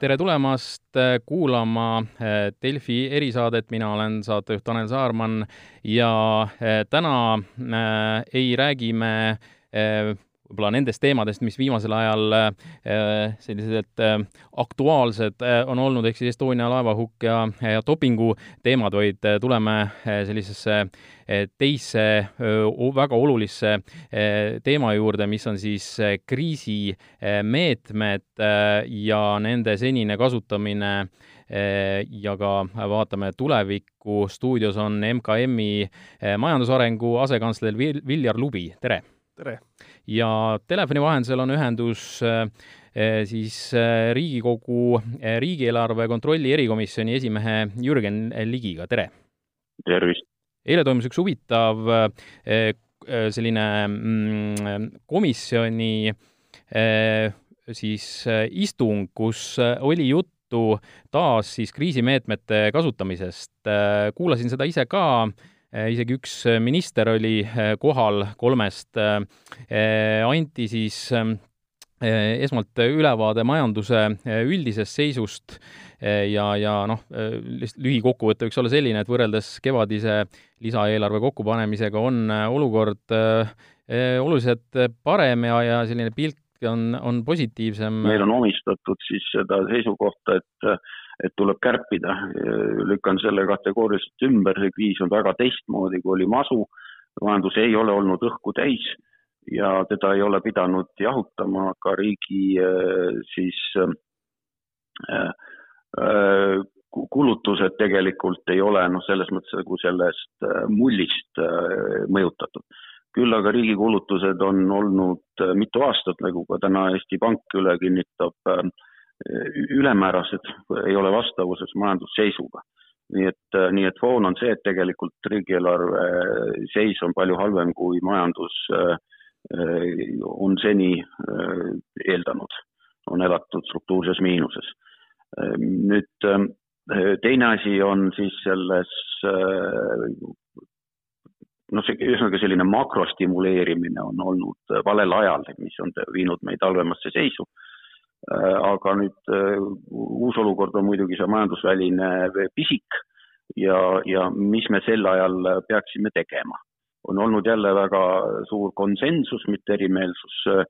tere tulemast kuulama Delfi erisaadet, mina olen saatejuht Tanel Saarman ja täna ei räägi me võib-olla nendest teemadest, mis viimasel ajal äh, sellised äh, aktuaalsed äh, on olnud, ehk siis Estonia laevahukk ja, ja dopingu teemad, vaid tuleme sellisesse teisse väga olulisse teema juurde, mis on siis kriisimeetmed ja nende senine kasutamine ja ka vaatame tulevikku. stuudios on MKM-i majandusarengu asekantsler Viljar Lubi, tere! tere! Ja telefoni vahendusel on ühendus äh, äh, siis äh, Riigikogu riigieelarve kontrolli erikomisjoni esimehe Jürgen Ligiga, tere! tervist! eile toimus üks huvitav selline mm, komisjoni siis istung, kus oli juttu taas siis kriisimeetmete kasutamisest. kuulasin seda ise ka isegi üks äh, minister oli äh, kohal kolmest, anti siis esmalt ülevaade majanduse üldisest seisust ja, ja noh, lihtsalt lühikokkuvõte võiks olla selline, et võrreldes kevadise lisaeelarve kokkupanemisega on olukord oluliselt parem ja, ja selline pilt on, on positiivsem. meil on omistatud siis seda seisukohta, et et tuleb kärpida. lükkan selle kategooriliselt ümber, see kriis on väga teistmoodi, kui oli masu. majandus ei ole olnud õhku täis ja teda ei ole pidanud jahutama ka riigi äh, siis äh, äh, kulutused tegelikult ei ole noh, selles mõttes nagu sellest mullist mõjutatud. küll aga riigi kulutused on olnud mitu aastat, nagu ka täna Eesti Pank üle kinnitab äh, ülemäärased, ei ole vastavuses majandusseisuga. nii et, nii et foon on see, et tegelikult riigieelarve seis on palju halvem, kui majandus äh, on seni äh, eeldanud, on elatud struktuurses miinuses. nüüd äh, teine asi on siis selles noh, see ühesõnaga selline makrostimuleerimine on olnud valel ajal, mis on viinud meid halvemasse seisu Äh, aga nüüd äh, uus olukord on muidugi see majandusväline pisik ja, ja mis me sel ajal peaksime tegema. on olnud jälle väga suur konsensus, mitte erimeelsus äh,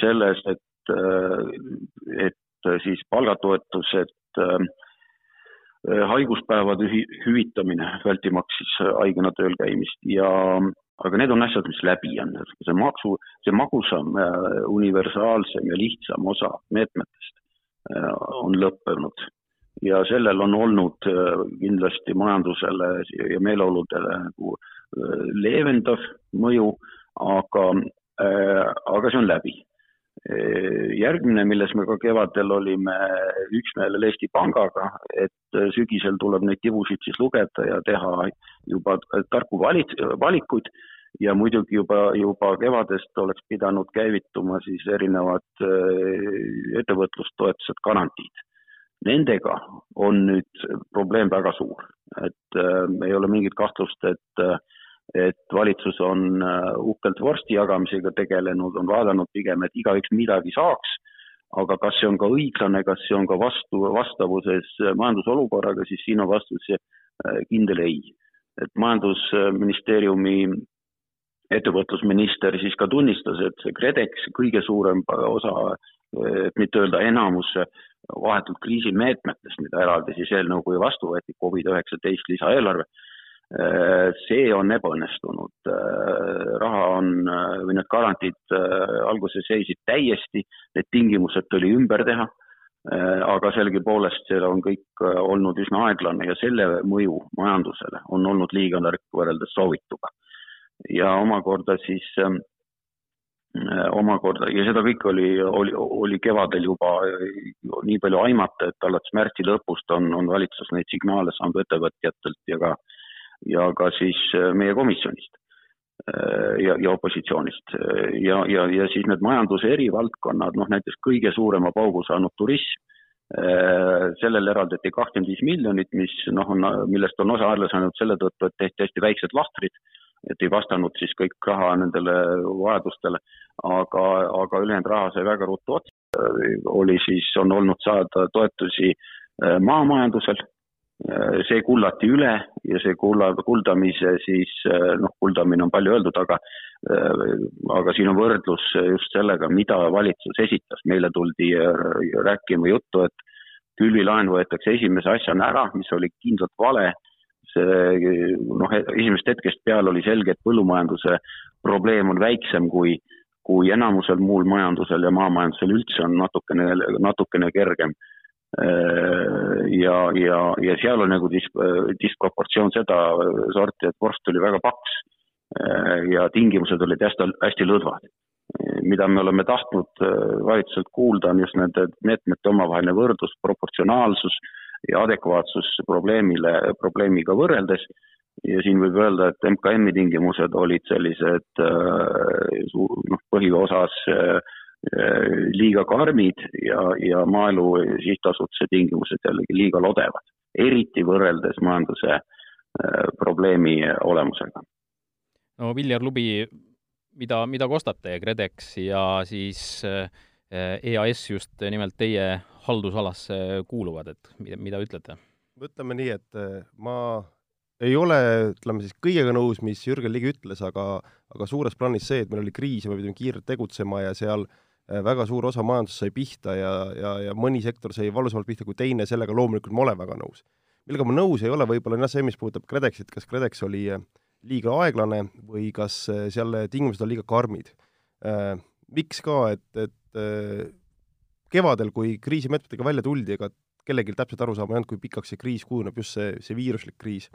selles, et, et siis palgatoetused, haiguspäevade hüvitamine, vältimaks siis haigena tööl käimist ja aga need on asjad, mis läbi on, see maksu, see magusam, äh, universaalsem ja lihtsam osa meetmetest äh, on lõppenud. Ja sellel on olnud äh, kindlasti majandusele ja meeleoludele nagu leevendav mõju, aga, aga see on läbi järgmine, milles me ka kevadel olime üksmeelel Eesti Pangaga, et sügisel tuleb neid tibusid siis lugeda ja teha juba tarku valit-, valikuid ja muidugi juba, juba kevadest oleks pidanud käivituma siis erinevad äh, ettevõtlustoetused, garantiid. Nendega on nüüd probleem väga suur, et äh, ei ole mingit kahtlust, et äh, et valitsus on äh, uhkelt vorsti jagamisega tegelenud, on vaadanud pigem, et igaüks midagi saaks, aga kas see on ka õiglane, kas see on ka vastu, vastavuses majandusolukorraga, siis siin on vastus äh, kindel ei. et majandusministeeriumi ettevõtlusminister siis ka tunnistas, et see KredEx kõige suurem osa, et mitte öelda enamus vahetult kriisimeetmetest, mida eraldi siis eelnõuga vastu võeti, Covid-19 lisaeelarve, Äh, see on ebaõnnestunud, äh, raha on või need garantiid äh, alguses seisid täiesti, need tingimused tuli ümber teha, aga sellegipoolest see on kõik olnud üsna aeglane ja selle mõju majandusele on olnud liiga nõrk võrreldes soovituga. ja omakorda siis omakorda ja seda kõike oli, oli, oli kevadel juba nii palju aimata, et alates märtsi lõpust on, on valitsus neid signaale saanud ettevõtjatelt ja ka äh, ja ka siis äh, meie komisjonist äh, ja, ja opositsioonist. Ja, ja, ja siis need majanduse eri valdkonnad, noh näiteks kõige suurema paugu saanud turism, äh, sellele eraldati kakskümmend viis miljonit, mis noh, on, millest on osa alles ainult selle tõttu, et tehti hästi väiksed lahtrid, et ei vastanud siis kõik raha nendele vajadustele, aga, aga ülejäänud raha sai väga ruttu otsa. Oli siis, on olnud saada toetusi maamajandusel, see kullati üle ja see kulla, kuldamise siis noh, kuldamine on palju öeldud, aga aga siin on võrdlus just sellega, mida valitsus esitas, meile tuldi rääkima juttu, et külvilaen võetakse esimese asjana ära, mis oli kindlalt vale see noh, esimesest hetkest peale oli selge, et põllumajanduse probleem on väiksem kui, kui enamusel muul majandusel ja maamajandusel üldse on natukene, natukene kergem. Ja, ja, ja seal on nagu dis-, disproportsioon seda sorti, et vorst oli väga paks ja tingimused olid hästi, hästi lõdvad. mida me oleme tahtnud valitsuselt kuulda, on just nende meetmete omavaheline võrdlus, proportsionaalsus ja adekvaatsus probleemile, probleemiga võrreldes ja siin võib öelda, et MKM-i tingimused olid sellised äh, noh, põhiosas äh, liiga karmid ja, ja Maaelu Sihtasutuse tingimused jällegi liiga lodevad, eriti võrreldes majanduse äh, probleemi olemusega. no Viljar Lubi, mida, mida kostate, KredEx ja siis EAS just nimelt teie haldusalasse kuuluvad, et mida, mida ütlete? ütleme nii, et ma ei ole, ütleme siis kõigega nõus, mis Jürgen Ligi ütles, aga, aga suures plaanis see, et meil oli kriis ja me pidime kiirelt tegutsema ja seal eh, väga suur osa majandusest sai pihta ja, ja, ja mõni sektor sai valusamalt pihta kui teine, sellega loomulikult ma olen väga nõus. millega ma nõus ei ole, võib-olla on jah see, mis puudutab KredExit, kas KredEx oli eh, liiga aeglane või kas seal tingimused on liiga karmid. Miks ka, et, et kevadel, kui kriisimeetmetega välja tuldi, ega kellelgi täpselt arusaama ei olnud, kui pikaks see kriis kujuneb, just see, see viiruslik kriis.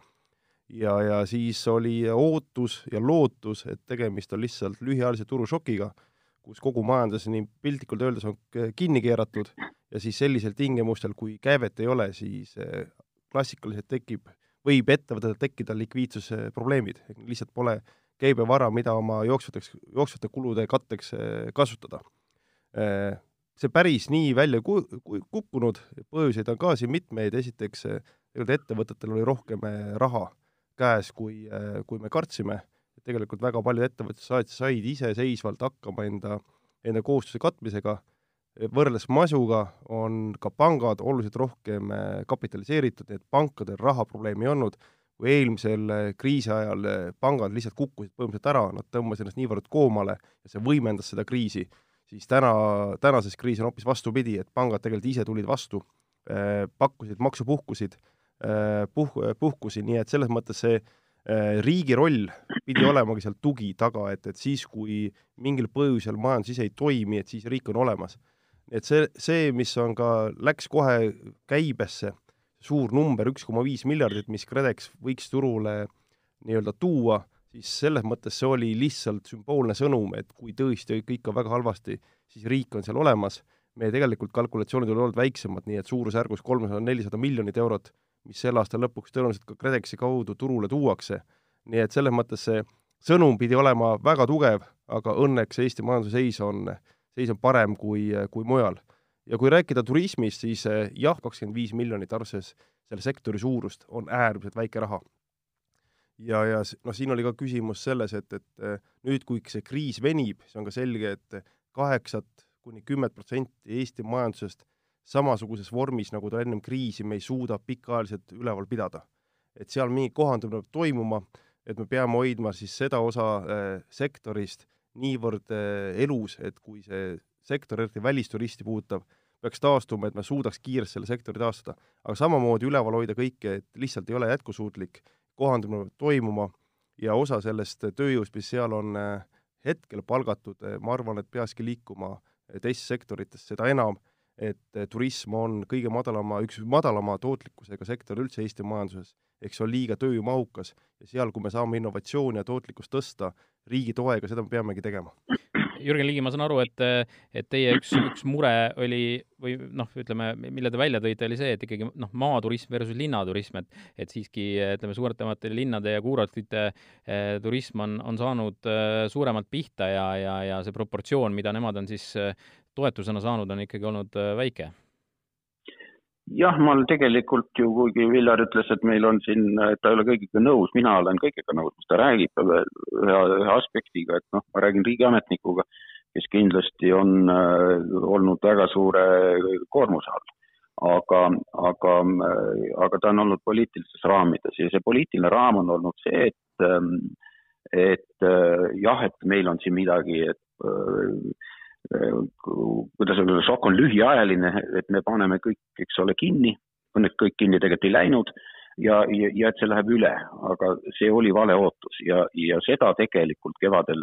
ja, ja siis oli ootus ja lootus, et tegemist on lihtsalt lühiajalise turušokiga, kus kogu majandus nii piltlikult öeldes on kinni keeratud ja siis sellisel tingimustel, kui käivet ei ole, siis eh, klassikaliselt tekib, võib ettevõtetel tekkida likviidsusprobleemid, lihtsalt pole käibevara, mida oma jooksvateks, jooksvate kulude katteks eh, kasutada. Eh, see päris nii välja ku-, kukkunud, põhjuseid on ka siin mitmeid, esiteks tegelikult ettevõtetel oli rohkem raha käes, kui, kui me kartsime, tegelikult väga paljud ettevõtted said, said iseseisvalt hakkama enda, enda kohustuse katmisega, võrreldes masuga on ka pangad oluliselt rohkem eh, kapitaliseeritud, nii et pankadel rahaprobleemi ei olnud, kui eelmisel kriisi ajal pangad lihtsalt kukkusid põhimõtteliselt ära, nad tõmbasid ennast niivõrd koomale ja see võimendas seda kriisi siis täna, tänases kriisis on hoopis vastupidi, et pangad tegelikult ise tulid vastu, äh, pakkusid maksupuhkusid, äh, puh-, puhkusi, nii et selles mõttes see äh, riigi roll pidi olemagi seal tugi taga, et, et siis, kui mingil põhjusel majandus ise ei toimi, et siis riik on olemas. et see, see, mis on ka, läks kohe käibesse, suur number, üks koma viis miljardit, mis KredEx võiks turule nii-öelda tuua siis selles mõttes see oli lihtsalt sümboolne sõnum, et kui tõesti kõik on väga halvasti, siis riik on seal olemas, meie tegelikult kalkulatsioonid olid väiksemad, nii et suurusjärgus kolmsada, nelisada miljonit eurot, mis selle aasta lõpuks tõenäoliselt ka KredExi kaudu turule tuuakse. nii et selles mõttes see sõnum pidi olema väga tugev, aga õnneks Eesti majanduse seis on, seis on parem kui, kui mujal. ja kui rääkida turismist, siis jah, kakskümmend viis miljonit, arvestades selle sektori suurust, on äärmiselt väike raha ja, ja noh, siin oli ka küsimus selles, et, et äh, nüüd, kui see kriis venib, siis on ka selge, et kaheksat kuni kümmet protsenti Eesti majandusest samasuguses vormis, nagu ta ennem kriisi, me ei suuda pikaajaliselt üleval pidada. et seal mingi kohandumine peab toimuma, et me peame hoidma siis seda osa äh, sektorist niivõrd äh, elus, et kui see sektor, eriti välisturisti puudutab, peaks taastuma, et me suudaks kiiresti selle sektori taastada. aga samamoodi üleval hoida kõike, et lihtsalt ei ole jätkusuutlik kohandumine peab toimuma ja osa sellest tööjõust, mis seal on äh, hetkel palgatud, äh, ma arvan, et peakski liikuma äh, teistesse sektoritesse, seda enam, et turism on kõige madalama, üks madalama tootlikkusega sektor üldse Eesti majanduses, ehk see on liiga tööjõumahukas ja seal, kui me saame innovatsiooni ja tootlikkust tõsta riigi toega, seda me peamegi tegema. Jürgen Ligi, ma saan aru, et, et teie üks, üks mure oli või noh, ütleme, mille te välja tõite, oli see, et ikkagi noh, maaturism versus linnaturism, et et siiski ütleme, suuremate linnade ja kuurortite eh, turism on, on saanud eh, suuremalt pihta ja, ja, ja see proportsioon, mida nemad on siis eh, toetusena saanud, on ikkagi olnud eh, väike jah, ma tegelikult ju, kuigi Viljar ütles, et meil on siin, ta ei ole kõigiga nõus, mina olen kõigega nõus, mis ta räägib, ühe, ühe aspektiga, et noh, ma räägin riigiametnikuga, kes kindlasti on olnud väga suure koormuse all. Aga, aga, aga ta on olnud poliitilistes raamides ja see poliitiline raam on olnud see, et, et jah, et meil on siin midagi, et kuidas öelda, šokk on lühiajaline, et me paneme kõik, eks ole, kinni, õnneks kõik kinni tegelikult ei läinud ja, ja, ja et see läheb üle, aga see oli vale ootus ja, ja seda tegelikult kevadel,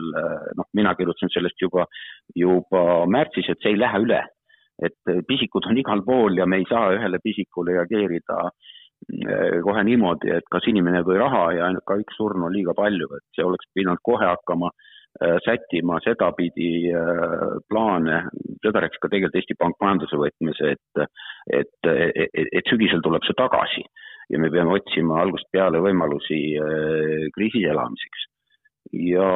noh, mina kirjutasin sellest juba, juba märtsis, et see ei lähe üle. Et pisikud on igal pool ja me ei saa ühele pisikule reageerida äh, kohe niimoodi, et kas inimene või raha ja ka üks surnu on liiga palju, et see oleks pidanud kohe hakkama äh, sättima sedapidi plaane, seda rääkis ka tegelikult Eesti Pank majanduse võtmes, et, et, et, et sügisel tuleb see tagasi ja me peame otsima algusest peale võimalusi kriisis elamiseks. ja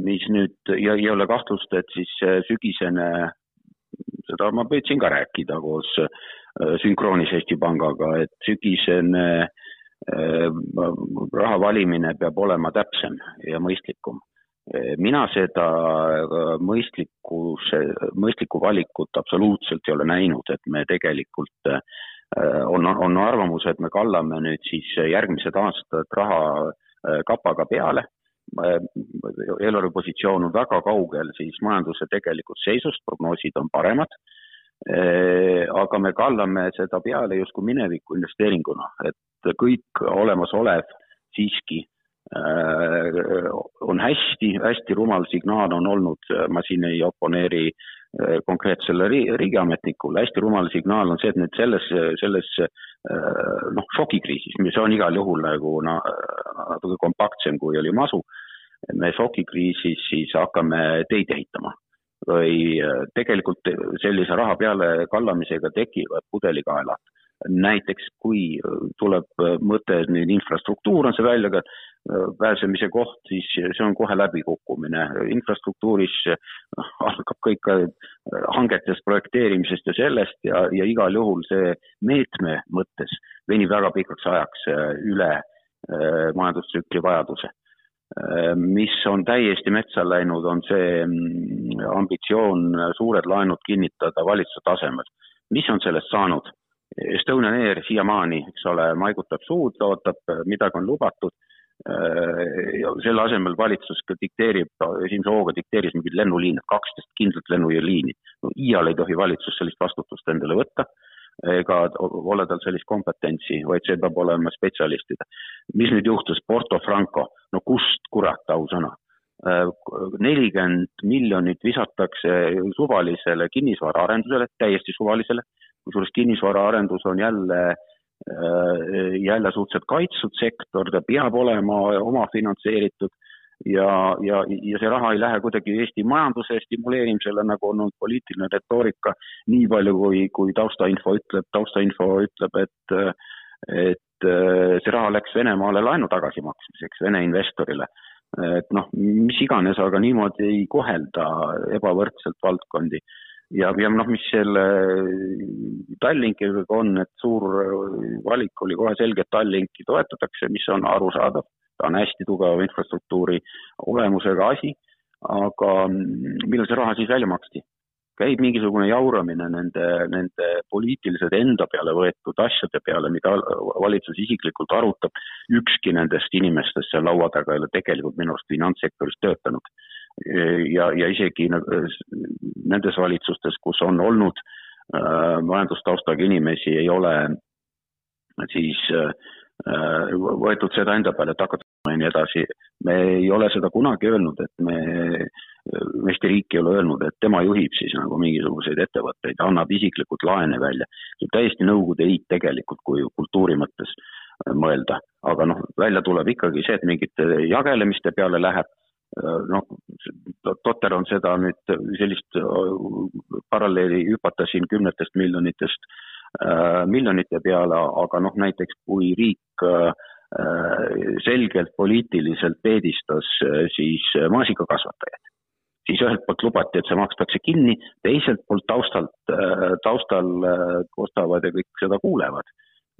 mis nüüd ja ei ole kahtlust, et siis sügisene seda ma püüdsin ka rääkida koos äh, sünkroonis Eesti Pangaga, et sügisene äh, raha valimine peab olema täpsem ja mõistlikum. mina seda äh, mõistlikkuse, mõistlikku valikut absoluutselt ei ole näinud, et me tegelikult on, on arvamus, et me kallame nüüd siis järgmised aastad raha kapaga peale eelarvepositsioon on väga kaugel siis majanduse tegelikust seisust, prognoosid on paremad, aga me kallame seda peale justkui mineviku investeeringuna, et kõik olemasolev siiski on hästi, hästi rumal signaal on olnud, ma siin ei oponeeri konkreetsele riigiametnikule, hästi rumal signaal on see, et nüüd selles, selles noh, šokikriisis, mis on igal juhul nagu no, natuke kompaktsem, kui oli masu, me šokikriisis siis hakkame teid ehitama või äh, tegelikult sellise raha peale kallamisega tekivad pudelikaelad. näiteks kui tuleb mõte, et nüüd infrastruktuur on see välja äh, pääsemise koht, siis see on kohe läbikukkumine. infrastruktuuris noh, algab kõik äh, hangetest, projekteerimisest ja sellest ja, ja igal juhul see meetme mõttes venib väga pikaks ajaks üle majandustsükli vajaduse mis on täiesti metsa läinud, on see mm, ambitsioon suured laenud kinnitada valitsuse tasemel. mis on sellest saanud? Estonian Air siiamaani, eks ole, maigutab suud, ootab, midagi on lubatud. selle asemel valitsus ka dikteerib, esimese hooga dikteeris mingid lennuliinid, kaksteist kindlat lennuliini. no iial ei tohi valitsus sellist vastutust endale võtta ega ole tal sellist kompetentsi, vaid see peab olema spetsialistide. mis nüüd juhtus, Porto Franco, no kust kurat, ausõna? nelikümmend miljonit visatakse suvalisele kinnisvaraarendusele, täiesti suvalisele, kusjuures kinnisvaraarendus on jälle jälle suhteliselt kaitstud sektor, ta peab olema omafinantseeritud ja, ja, ja see raha ei lähe kuidagi Eesti majanduse stimuleerimisele, nagu on olnud poliitiline retoorika, nii palju kui, kui taustainfo ütleb, taustainfo ütleb, et et see raha läks Venemaale laenu tagasimaksmiseks, Vene investorile. et noh, mis iganes, aga niimoodi ei kohelda ebavõrdselt valdkondi. ja, ja noh, mis selle Tallinkiga on, et suur valik oli kohe selge, et Tallinki toetatakse, mis on arusaadav ta on hästi tugeva infrastruktuuri olemusega asi, aga millal see raha siis välja maksti? käib mingisugune jauramine nende, nende poliitiliselt enda peale võetud asjade peale, mida valitsus isiklikult arutab. ükski nendest inimestest seal laua taga ei ole tegelikult minu arust finantssektoris töötanud. ja, ja isegi nendes valitsustes, kus on olnud äh, majandustaustaga inimesi, ei ole siis äh, Äh, võetud seda enda peale, et hakata ja nii edasi. me ei ole seda kunagi öelnud, et me, Eesti riik ei ole öelnud, et tema juhib siis nagu mingisuguseid ettevõtteid, annab isiklikult laene välja. see on täiesti Nõukogude Liit tegelikult, kui kultuuri mõttes mõelda. aga noh, välja tuleb ikkagi see, et mingite jagelemiste peale läheb, äh, noh, totter on seda nüüd sellist paralleeli hüpata siin kümnetest miljonitest Äh, miljonite peale, aga noh, näiteks kui riik äh, selgelt poliitiliselt peedistas äh, siis maasikakasvatajaid, siis ühelt poolt lubati, et see makstakse kinni, teiselt poolt taustalt, taustal kostavad ja kõik seda kuulevad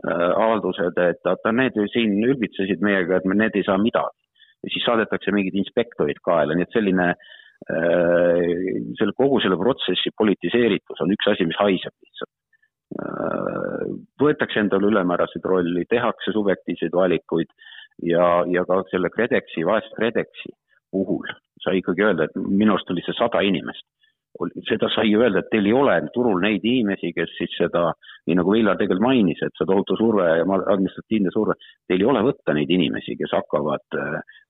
avaldused, et vaata, need siin ülbitsesid meiega, et me, need ei saa midagi. ja siis saadetakse mingid inspektorid kaela, nii et selline selle, kogu selle protsessi politiseeritus on üks asi, mis haiseb lihtsalt. Võetakse endale ülemääraseid rolli, tehakse subjektiivseid valikuid ja, ja ka selle KredExi, vaese KredExi puhul sai ikkagi öelda, et minu arust oli see sada inimest seda sai öelda, et teil ei ole turul neid inimesi, kes siis seda, nii nagu Viljar tegelikult mainis, et see tohutu surve ja administratiivne surve, teil ei ole võtta neid inimesi, kes hakkavad äh,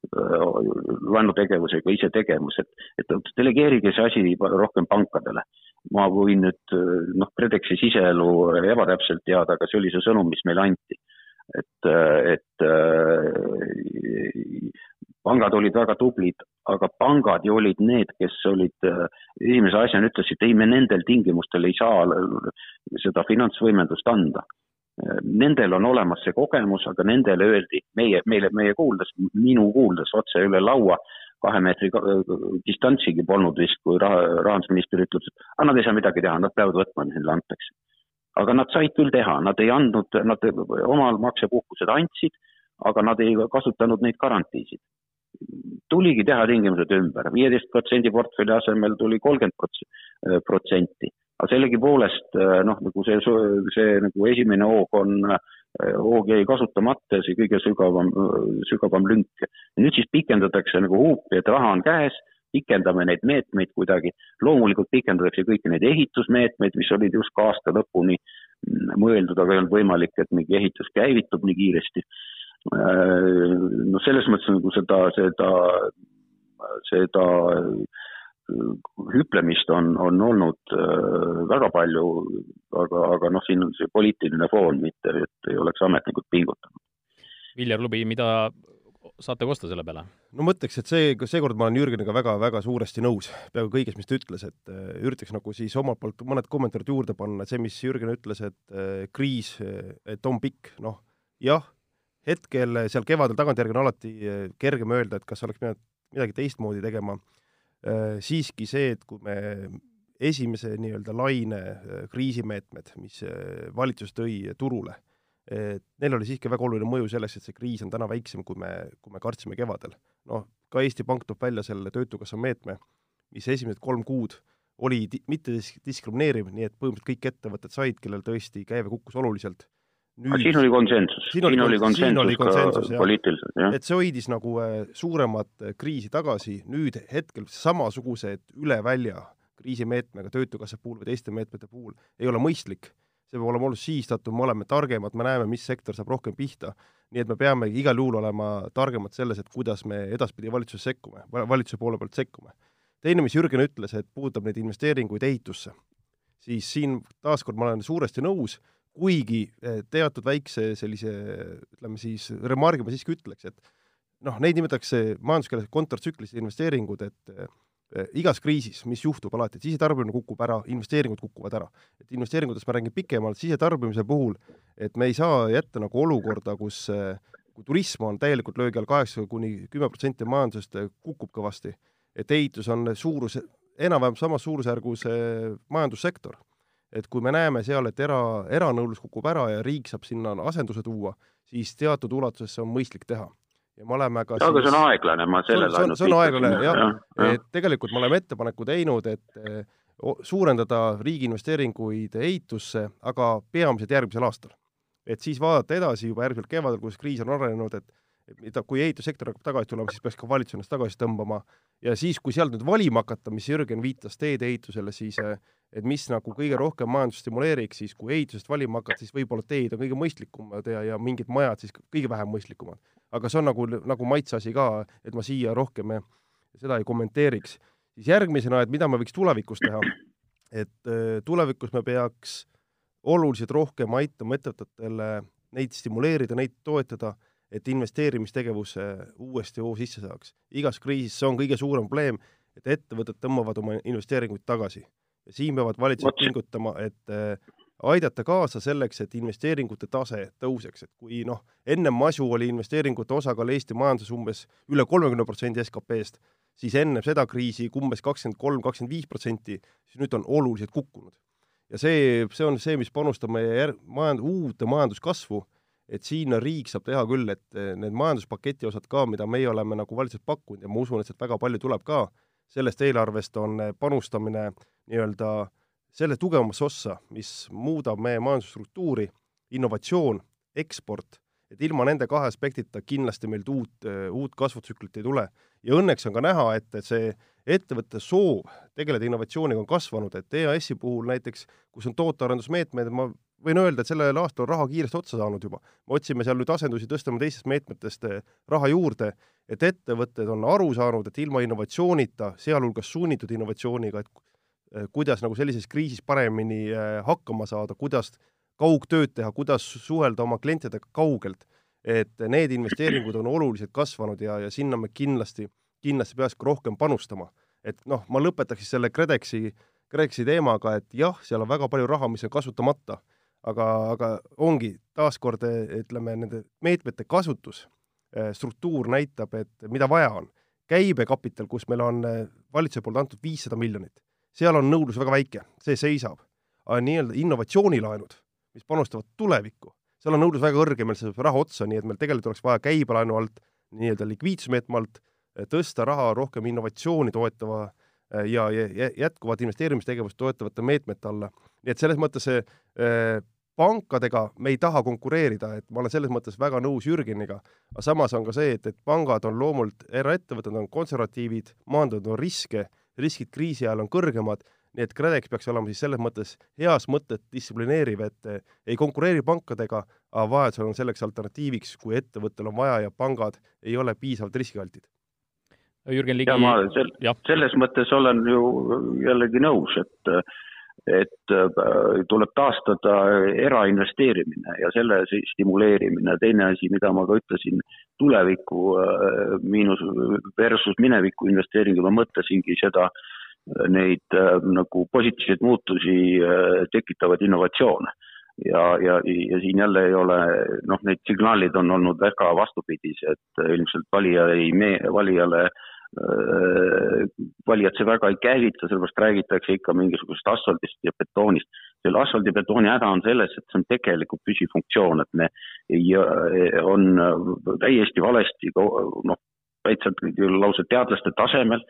laenutegevusega ise tegema, et, et delegeerige see asi rohkem pankadele. ma võin nüüd noh, KredExi siseelu ebatäpselt teada, aga see oli see sõnum, mis meile anti et, et pangad olid väga tublid, aga pangad ju olid need, kes olid esimese asjana ütlesid, ei, me nendel tingimustel ei saa seda finantsvõimendust anda. Nendel on olemas see kogemus, aga nendele öeldi, meie, meile, meie kuuldes, minu kuuldes otse üle laua, kahe meetri distantsigi polnud vist, kui raha, rahandusminister ütles, et aga nad ei saa midagi teha, nad peavad võtma, mis neile antakse aga nad said küll teha, nad ei andnud, nad omal maksepuhkused andsid, aga nad ei kasutanud neid garantiisid. Tuligi teha tingimused ümber, viieteist protsendi portfelli asemel tuli kolmkümmend protsenti. aga sellegipoolest noh, nagu see, see nagu esimene hoog on, hoog jäi kasutamata, see kõige sügavam, sügavam lünk. nüüd siis pikendatakse nagu huupi, et raha on käes pikendame neid meetmeid kuidagi, loomulikult pikendatakse kõiki neid ehitusmeetmeid, mis olid just ka aasta lõpuni mõeldud, aga ei olnud võimalik, et mingi ehitus käivitub nii kiiresti. No selles mõttes nagu seda, seda, seda hüplemist on, on olnud väga palju, aga, aga noh, siin on see poliitiline foon, mitte et ei oleks ametnikud pingutanud. Viljar Lubi, mida saate kosta selle peale? no ma ütleks, et see, seekord ma olen Jürgeniga väga-väga suuresti nõus peaaegu kõiges, mis ta ütles, et äh, üritaks nagu siis omalt poolt mõned kommentaarid juurde panna, et see, mis Jürgen ütles, et äh, kriis, et on pikk, noh jah, hetkel seal kevadel tagantjärgi on alati äh, kergem öelda, et kas oleks pidanud midagi teistmoodi tegema äh,, siiski see, et kui me esimese nii-öelda laine kriisimeetmed, mis valitsus tõi turule et neil oli siiski väga oluline mõju selleks, et see kriis on täna väiksem, kui me, kui me kartsime kevadel. noh, ka Eesti Pank toob välja selle Töötukassa meetme, mis esimesed kolm kuud oli mitte diskrimineeriv, nii et põhimõtteliselt kõik ettevõtted said, kellel tõesti käive kukkus oluliselt. Nüüd, siin oli konsensus, siin oli, oli konsensus, konsensus ka poliitiliselt, jah. et see hoidis nagu äh, suuremat äh, kriisi tagasi, nüüd hetkel samasugused üle välja kriisimeetmega Töötukassa puhul või teiste meetmete puhul ei ole mõistlik see peab olema oluliselt sihistatum, me oleme targemad, me näeme, mis sektor saab rohkem pihta. nii et me peame igal juhul olema targemad selles, et kuidas me edaspidi valitsuses sekkume, valitsuse poole pealt sekkume. teine, mis Jürgen ütles, et puudutab neid investeeringuid ehitusse, siis siin taaskord ma olen suuresti nõus, kuigi eh, teatud väikse sellise ütleme siis, remargi ma siiski ütleks, et noh, neid nimetatakse majanduskeeles kontratsüklilised investeeringud, et Eh, igas kriisis, mis juhtub alati, et sisetarbimine kukub ära, investeeringud kukuvad ära. et investeeringutest ma räägin pikemalt, sisetarbimise puhul, et me ei saa jätta nagu olukorda, kus eh, kui turism on täielikult löögi all, kaheksa kuni kümme protsenti majandusest kukub kõvasti, et ehitus on suurus, enam-vähem samas suurusjärgus majandussektor. Et kui me näeme seal, et era, eranõudlus kukub ära ja riik saab sinna asenduse tuua, siis teatud ulatuses see on mõistlik teha ja me oleme ka aga see on aeglane, ma sellele ainult see on aeglane jah ja, ja., et tegelikult me oleme ettepaneku teinud, et eh, suurendada riigi investeeringuid ehitusse, aga peamiselt järgmisel aastal. et siis vaadata edasi juba järgmisel kevadel, kus kriis on arenenud, et et mida, kui ehitussektor hakkab tagasi tulema, siis peaks ka valitsus ennast tagasi tõmbama ja siis, kui sealt nüüd valima hakata, mis Jürgen viitas teedeehitusele, siis eh, et mis nagu kõige rohkem majandust stimuleeriks, siis kui ehitusest valima hakata, siis võib-olla teed on kõige mõistlikumad ja, ja mingid majad siis kõige vähem mõistlikumad aga see on nagu, nagu maitseasi ka, et ma siia rohkem seda ei kommenteeriks. siis järgmisena, et mida me võiks tulevikus teha, et äh, tulevikus me peaks oluliselt rohkem aitama ettevõtetele neid stimuleerida, neid toetada, et investeerimistegevus uuesti hoo sisse saaks. igas kriisis see on kõige suurem probleem, et ettevõtted tõmbavad oma investeeringuid tagasi. Siin peavad valitsused pingutama, et äh, aidata kaasa selleks, et investeeringute tase tõuseks, et kui noh, enne masu oli investeeringute osakaal Eesti majanduses umbes üle kolmekümne protsendi SKP-st, siis enne seda kriisi umbes kakskümmend kolm, kakskümmend viis protsenti, siis nüüd on oluliselt kukkunud. ja see, see on see, mis panustab meie jär-, majand-, uute majanduskasvu, et siin riik saab teha küll, et need majanduspaketi osad ka, mida meie oleme nagu valitsuses pakkunud ja ma usun, et sealt väga palju tuleb ka, sellest eelarvest on panustamine nii-öelda selle tugevamasse ossa, mis muudab meie majandusstruktuuri, innovatsioon, eksport, et ilma nende kahe aspektita kindlasti meilt uut, uut kasvutsüklit ei tule. ja õnneks on ka näha, et see ettevõtte soov tegeleda innovatsiooniga on kasvanud, et EAS-i puhul näiteks, kus on tootearendusmeetmed, ma võin öelda, et sellel aastal on raha kiiresti otsa saanud juba. me otsime seal nüüd asendusi, tõstame teistest meetmetest eh, raha juurde, et ettevõtted on aru saanud, et ilma innovatsioonita, sealhulgas sunnitud innovatsiooniga, et eh, kuidas nagu sellises kriisis paremini eh, hakkama saada, kuidas kaugtööd teha, kuidas suhelda oma klientidega kaugelt, et need investeeringud on oluliselt kasvanud ja, ja sinna me kindlasti, kindlasti peaks ka rohkem panustama. et noh, ma lõpetaks siis selle KredExi, KredExi teemaga, et jah, seal on väga palju raha, mis on kasutamata aga, aga ongi taaskord ütleme, nende meetmete kasutus, eh, struktuur näitab, et mida vaja on. käibekapital, kus meil on eh, valitsuse poolt antud viissada miljonit, seal on nõudlus väga väike, see seisab. aga nii-öelda innovatsioonilaenud, mis panustavad tulevikku, seal on nõudlus väga kõrge, meil saab raha otsa, nii et meil tegelikult oleks vaja käibelaenu alt, nii-öelda likviidsusmeetme alt eh, tõsta raha rohkem innovatsiooni toetava ja, ja jätkuvat investeerimistegevust toetavate meetmete alla. nii et selles mõttes see pankadega me ei taha konkureerida, et ma olen selles mõttes väga nõus Jürgeniga, aga samas on ka see, et, et pangad on loomult, eraettevõtted on konservatiivid, maandavad on riske, riskid kriisi ajal on kõrgemad, nii et KredEx peaks olema siis selles mõttes heas mõttes distsiplineeriv, et eh, ei konkureeri pankadega, aga vajadusel on selleks alternatiiviks, kui ettevõttel on vaja ja pangad ei ole piisavalt riskialtid. Jürgen Ligi. ja ma sel, selles mõttes olen ju jällegi nõus, et et äh, tuleb taastada erainvesteerimine ja selle stimuleerimine. teine asi, mida ma ka ütlesin, tuleviku äh, miinus versus mineviku investeeringud, ma mõtlesingi seda, äh, neid nagu positiivseid muutusi tekitavaid innovatsioone ja, ja, ja siin jälle ei ole, noh, need signaalid on olnud väga vastupidised, ilmselt valija ei mee-, valijale äh, Äh, valijad see väga ei käivita, sellepärast räägitakse ikka mingisugusest asfaldist ja betoonist. selle asfaldi betooni häda on selles, et see on tegelikult püsifunktsioon, et me ei, äh, on täiesti valesti noh, täitsa lausa teadlaste tasemel,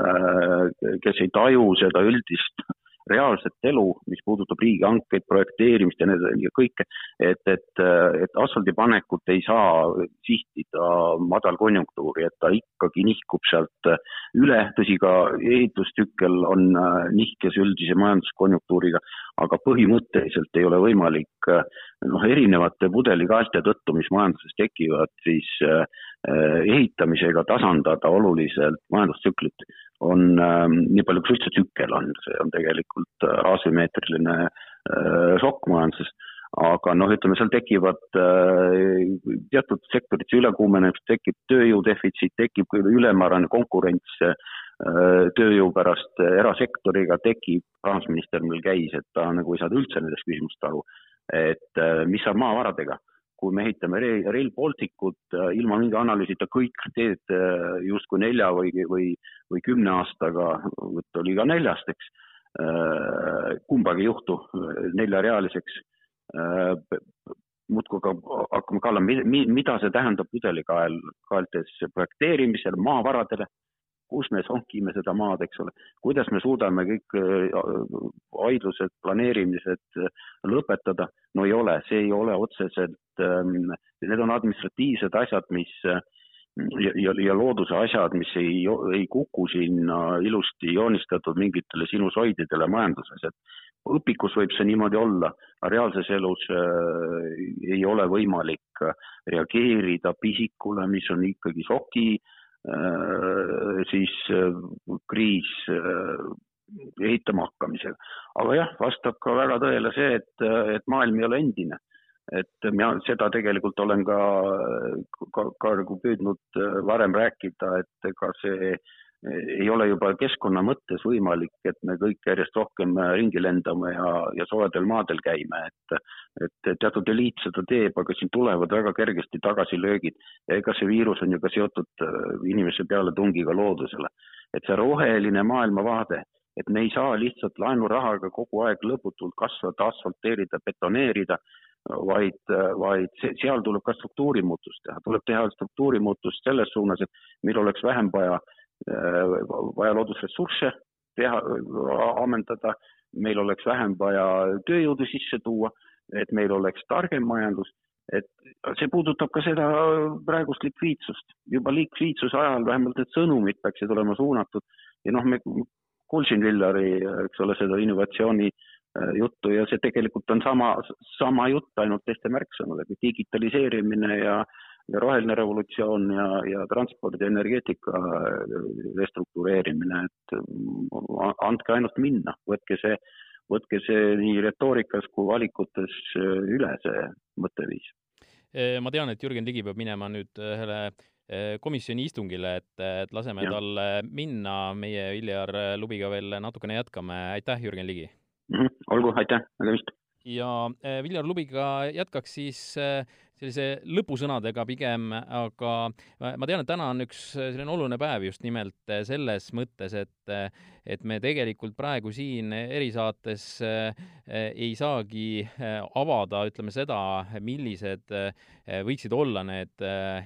äh, kes ei taju seda üldist reaalset elu, mis puudutab riigihankeid, projekteerimist ja need ja kõike, et, et, et asfaldipanekut ei saa sihtida madalkonjunktuuri, et ta ikkagi nihkub sealt üle, tõsi, ka ehitustükkel on nihkes üldise majanduskonjunktuuriga, aga põhimõtteliselt ei ole võimalik noh, erinevate pudelikaelte tõttu, mis majanduses tekivad, siis ehitamisega tasandada oluliselt majandustsüklit on äh, nii palju, kui üldse tsükkel on, see on tegelikult äh, asümmeetriline äh, šokk majanduses, aga noh, ütleme seal tekivad äh, teatud sektorite ülekuumenemist, tekib tööjõudefitsiit, tekib ülemäärane konkurents äh, tööjõu pärast erasektoriga, tekib, rahandusminister meil käis, et ta nagu ei saanud üldse nendest küsimustest aru, et äh, mis saab maavaradega kui me ehitame Rail Balticut äh, ilma mingi analüüsita kõik teed äh, justkui nelja või, või, või kümne aastaga, vot oli ka neljast, eks, äh, kumbagi ei juhtu neljarealiseks. muudkui aga hakkame kallama, mida see tähendab pudelikael, kaeltes projekteerimisel, maavaradele kus me sonkime seda maad, eks ole, kuidas me suudame kõik vaidlused, planeerimised lõpetada, no ei ole, see ei ole otseselt Ähm, need on administratiivsed asjad, mis ja, ja, ja looduse asjad, mis ei, ei kuku sinna ilusti joonistatud mingitele sinusoididele majanduses, et õpikus võib see niimoodi olla, aga reaalses elus äh, ei ole võimalik reageerida pisikule, mis on ikkagi šoki äh,, siis äh, kriis äh, ehitama hakkamisega. aga jah, vastab ka väga tõele see, et, et maailm ei ole endine et mina seda tegelikult olen ka, ka, ka nagu püüdnud äh, varem rääkida, et ega see ei ole juba keskkonna mõttes võimalik, et me kõik järjest rohkem äh, ringi lendame ja, ja soojadel maadel käime, et et teatud eliit seda teeb, aga siin tulevad väga kergesti tagasilöögid ja ega see viirus on ju ka seotud äh, inimese pealetungiga loodusele. et see roheline maailmavaade, et me ei saa lihtsalt laenurahaga kogu aeg lõputult kasvada, asfalteerida, betoneerida vaid, vaid seal tuleb ka struktuurimuutust teha, tuleb teha struktuurimuutust selles suunas, et meil oleks vähem vaja vaja loodusressursse teha, ammendada, meil oleks vähem vaja tööjõudu sisse tuua, et meil oleks targem majandus, et see puudutab ka seda praegust likviidsust. juba likviidsuse ajal vähemalt need sõnumid peaksid olema suunatud. Ja noh, me kuulsin Villari, eks ole, seda innovatsiooni äh, juttu ja see tegelikult on sama, sama jutt, ainult teiste märksõnadega, digitaliseerimine ja ja roheline revolutsioon ja, ja transpordi ja energeetika äh, restruktureerimine, et äh, andke ainult minna, võtke see, võtke see nii retoorikas kui valikutes üle, see mõtteviis. ma tean, et Jürgen Ligi peab minema nüüd ühele komisjoni istungile, et, et laseme ja. tal minna, meie Viljar Lubiga veel natukene jätkame, aitäh, Jürgen Ligi mm! -hmm. olgu, aitäh, nägemist! ja Viljar Lubiga jätkaks siis eh, sellise lõpusõnadega pigem, aga ma tean, et täna on üks selline oluline päev just nimelt selles mõttes, et et me tegelikult praegu siin erisaates ei saagi avada, ütleme seda, millised võiksid olla need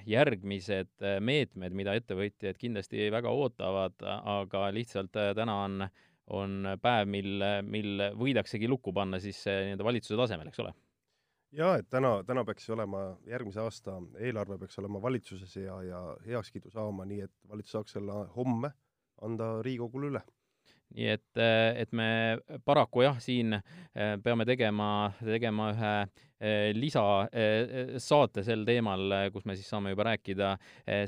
järgmised meetmed, mida ettevõtjad kindlasti väga ootavad, aga lihtsalt täna on on päev, mil, mil võidaksegi lukku panna siis nii-öelda valitsuse tasemel, eks ole jaa, et täna, täna peaks olema, järgmise aasta eelarve peaks olema valitsuses ja, ja heakskiidu saama, nii et valitsus saaks selle homme anda Riigikogule üle nii et, et me paraku jah, siin eh, peame tegema, tegema ühe eh, lisasaate eh, sel teemal, kus me siis saame juba rääkida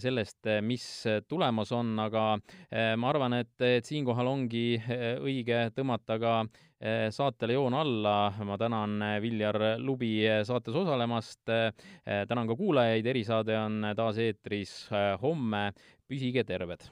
sellest, mis tulemas on, aga ma arvan, et, et siinkohal ongi õige tõmmata ka saatele joon alla. ma tänan Viljar Lubi saates osalemast. tänan ka kuulajaid, erisaade on taas eetris homme. püsige terved